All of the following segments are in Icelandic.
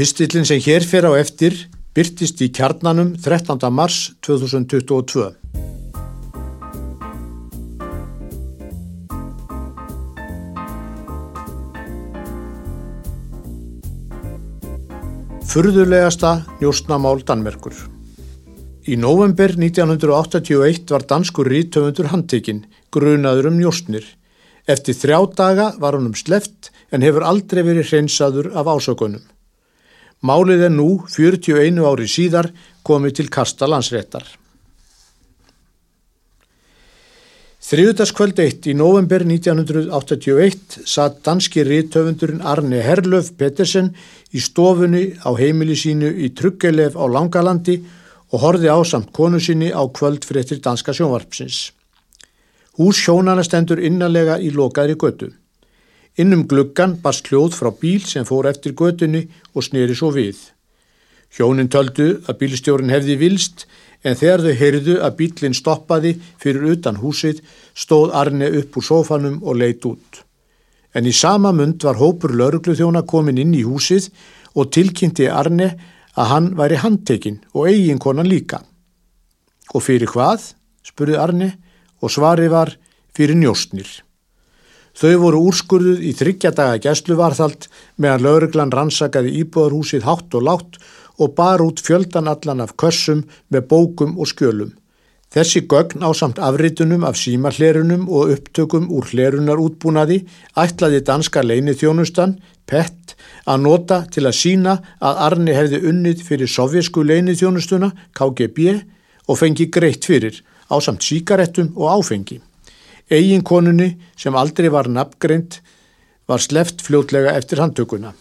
Pistillin sem hér fer á eftir byrtist í kjarnanum 13. mars 2022. Furðulegasta njóstnamál Danmerkur Í november 1981 var danskur rítöfundur handtekinn, grunaður um njóstnir. Eftir þrjá daga var hann um sleft en hefur aldrei verið hreinsaður af ásökunum. Málið er nú, 41 ári síðar, komið til kasta landsréttar. Þriðutaskvöld 1 í november 1981 satt danski rítöfundurinn Arne Herlöf Pettersen í stofunni á heimili sínu í Truggelef á Langalandi og horfi á samt konu sinni á kvöld fréttir danska sjónvarpsins. Hús sjónana stendur innanlega í lokaðri götu. Innum gluggan barst hljóð frá bíl sem fór eftir götunni og sneri svo við. Hjónin töldu að bílstjórin hefði vilst en þegar þau heyrðu að bílinn stoppaði fyrir utan húsið stóð Arne upp úr sófanum og leitt út. En í sama mund var hópur laurugluþjóna komin inn í húsið og tilkynnti Arne að hann væri handtekinn og eiginkonan líka. Og fyrir hvað? spurði Arne og svari var fyrir njóstnir. Þau voru úrskurðuð í þryggjadaga gæsluvarðald meðan lauruglan rannsakaði íbúðarhúsið hátt og látt og bar út fjöldan allan af kössum með bókum og skjölum. Þessi gögn á samt afritunum af símarlerunum og upptökum úr hlerunar útbúnaði ætlaði danska leinithjónustan, PET, að nota til að sína að Arni hefði unnið fyrir sovjesku leinithjónustuna, KGB, og fengi greitt fyrir á samt síkaretum og áfengi. Eginkonunni sem aldrei var nafngreint var sleft fljótlega eftir handtökuna.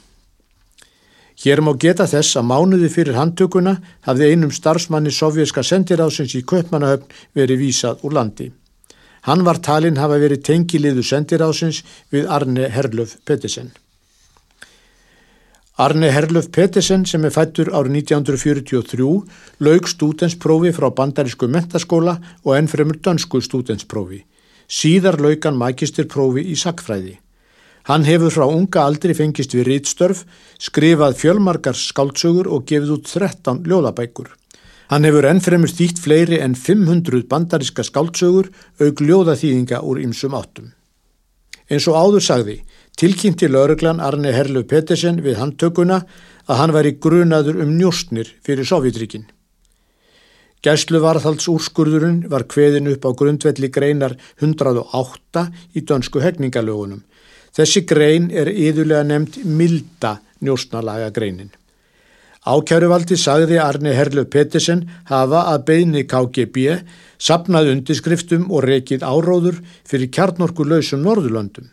Hér má geta þess að mánuði fyrir handtökuna hafði einum starfsmanni sovjerska sendiráðsins í Köpmannahöfn verið vísað úr landi. Hann var talinn hafa verið tengiliðu sendiráðsins við Arne Herlöf Pettersen. Arne Herlöf Pettersen sem er fættur árið 1943 laug stútensprófi frá bandarísku mentaskóla og ennfremur dönsku stútensprófi. Síðar laug hann mækistirprófi í sakfræði. Hann hefur frá unga aldri fengist við rítstörf, skrifað fjölmarkar skáltsögur og gefið út 13 ljóðabækur. Hann hefur ennfremur þýtt fleiri en 500 bandariska skáltsögur auk ljóðaþýðinga úr ymsum áttum. En svo áður sagði, tilkynnti lauruglan Arne Herlu Pettersen við handtökuna að hann væri grunaður um njóstnir fyrir Sovjetríkin. Gæslu varðhalds úrskurðurinn var kveðin upp á grundvelli greinar 108 í dönsku hegningalögunum Þessi grein er yðurlega nefnd milda njóstnalaga greinin. Ákjæruvaldi sagði Arne Herlöf Pettersen hafa að beini KGB sapnað undiskriftum og rekið áróður fyrir kjarnorku lausum Norðurlöndum.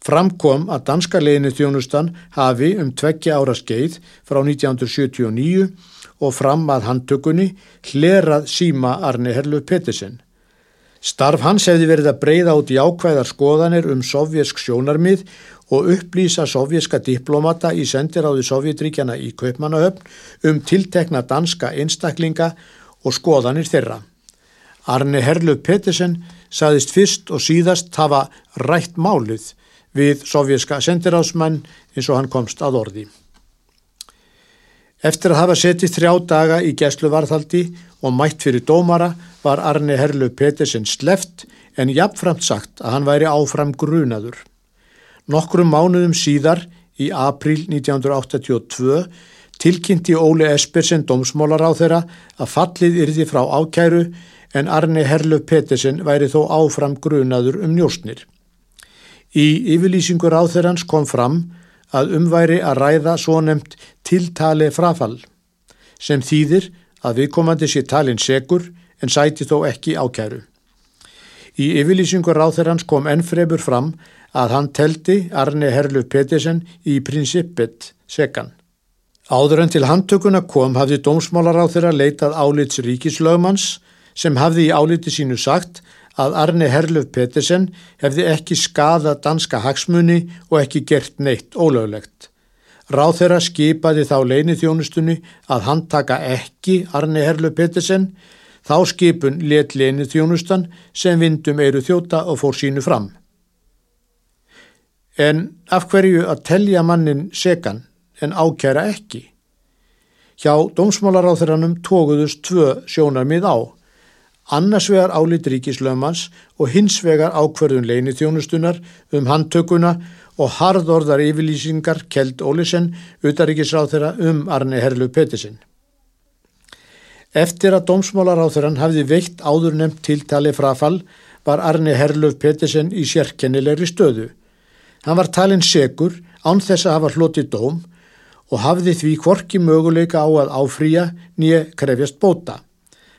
Framkom að danska leginni þjónustan hafi um tveggja ára skeið frá 1979 og fram að handtökunni hlerað síma Arne Herlöf Pettersen. Starf hans hefði verið að breyða út í ákvæðar skoðanir um sovjersk sjónarmið og upplýsa sovjerska diplomata í sendiráði Sovjetríkjana í Kaupmannahöfn um tiltekna danska einstaklinga og skoðanir þeirra. Arne Herlöf Pettersen saðist fyrst og síðast hafa rætt málið við sovjerska sendiráðsmenn eins og hann komst að orði. Eftir að hafa setið þrjá daga í gæsluvarðhaldi og mætt fyrir dómara var Arne Herlu Petersen sleft en jafnframt sagt að hann væri áfram grunaður. Nokkrum mánuðum síðar, í april 1982, tilkynnti Óli Espersen dómsmólar á þeirra að fallið yrði frá ákæru en Arne Herlu Petersen væri þó áfram grunaður um njóstnir. Í yfirlýsingur á þeirrans kom fram að umværi að ræða svo nefnt tiltali frafall sem þýðir að viðkomandi sé talin segur en sæti þó ekki ákæru. Í yfirlýsingur ráþerrans kom ennfrebur fram að hann teldi Arne Herlu Pettersen í prinsippet segan. Áður en til handtökuna kom hafði dómsmálaráþerra leitað álits ríkislögmanns sem hafði í áliti sínu sagt að Arne Herluf Pettersen hefði ekki skada danska hagsmunni og ekki gert neitt ólöglegt. Ráð þeirra skipaði þá leinithjónustunni að hann taka ekki Arne Herluf Pettersen, þá skipun let leinithjónustan sem vindum eru þjóta og fór sínu fram. En af hverju að telja mannin segan en ákæra ekki. Hjá dómsmálaráþuranum tókuðust tvö sjónarmið á. Annars vegar álit ríkislöfmans og hins vegar ákverðun leini þjónustunar um handtökuna og harðorðar yfirlýsingar Kjeld Ólisen, utaríkisráþura um Arne Herlu Pettersen. Eftir að dómsmálaráþuran hafði veitt áður nefnt tiltali frafall var Arne Herluf Pettersen í sérkennilegri stöðu. Hann var talin segur án þess að hafa hloti dóm og hafði því kvorki möguleika á að áfrýja nýja krefjast bóta.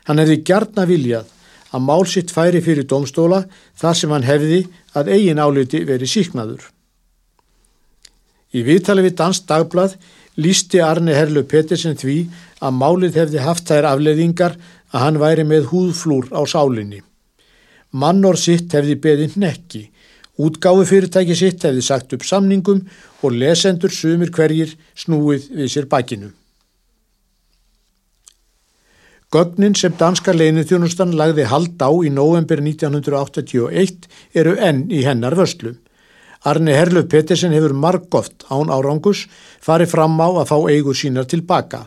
Hann hefði gjarna viljað að mál sitt færi fyrir dómstóla þar sem hann hefði að eigin áliti verið síknaður. Í viðtali við Dansk Dagblad lísti Arne Herlu Pettersen því að málið hefði haft þær afleðingar að hann væri með húðflúr á sálinni. Mannor sitt hefði beðið nekki, útgáðu fyrirtæki sitt hefði sagt upp samningum og lesendur sumir hverjir snúið við sér bakinu. Gögnin sem danska leinithjónustan lagði hald á í november 1981 eru enn í hennar vörslu. Arne Herluf Pettersen hefur margóft án árangus farið fram á að fá eigur sínar tilbaka.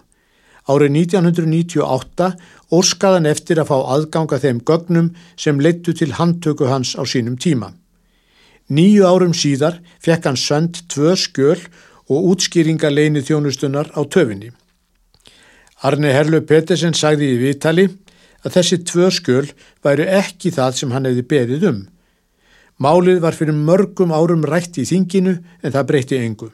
Árið 1998 orskaðan eftir að fá aðganga þeim gögnum sem leittu til handtöku hans á sínum tíma. Nýju árum síðar fekk hann sönd tvö skjöl og útskýringa leini þjónustunar á töfinni. Arne Herlu Pettersen sagði í viðtali að þessi tvö skjöl væru ekki það sem hann hefði berið um. Málið var fyrir mörgum árum rætt í þinginu en það breyti engu.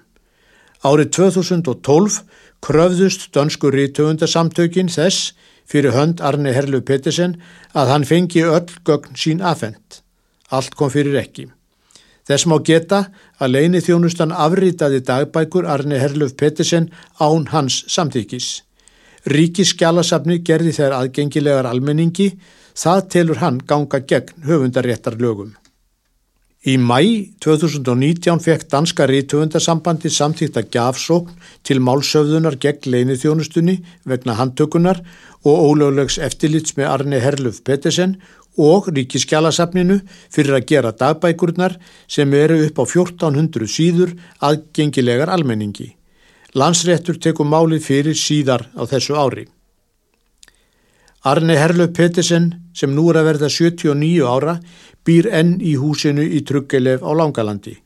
Árið 2012 kröfðust dönsku rítöfundasamtökin þess fyrir hönd Arne Herlu Pettersen að hann fengi öll gögn sín afhengt. Allt kom fyrir ekki. Þess má geta að leini þjónustan afritaði dagbækur Arne Herluf Pettersen án hans samþykis. Ríkiskjálasafni gerði þær aðgengilegar almenningi, það telur hann ganga gegn höfundaréttar lögum. Í mæ 2019 fekk Danska Rítöfundarsambandi samtíkta gjafsókn til málsöfðunar gegn leinithjónustunni vegna handtökunar og ólöglegs eftirlits með Arne Herluf Pettersen og Ríkiskjálasafninu fyrir að gera dagbækurnar sem eru upp á 1400 síður aðgengilegar almenningi. Landsréttur tekur málið fyrir síðar á þessu ári. Arne Herluf Pettersen sem nú er að verða 79 ára býr enn í húsinu í Truggelef á Langalandi.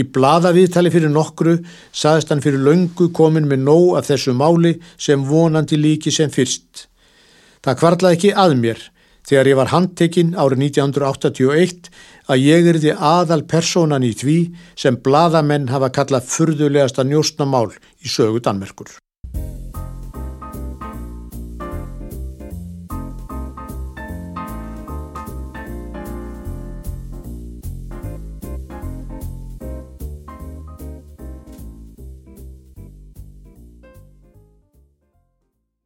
Í blada viðtali fyrir nokkru saðist hann fyrir löngu komin með nóg af þessu máli sem vonandi líki sem fyrst. Það kvarlaði ekki að mér þegar ég var handtekinn árið 1981 að ég er því aðal personan í því sem bladamenn hafa kallað furðulegasta njóstnamál í sögu Danmerkur.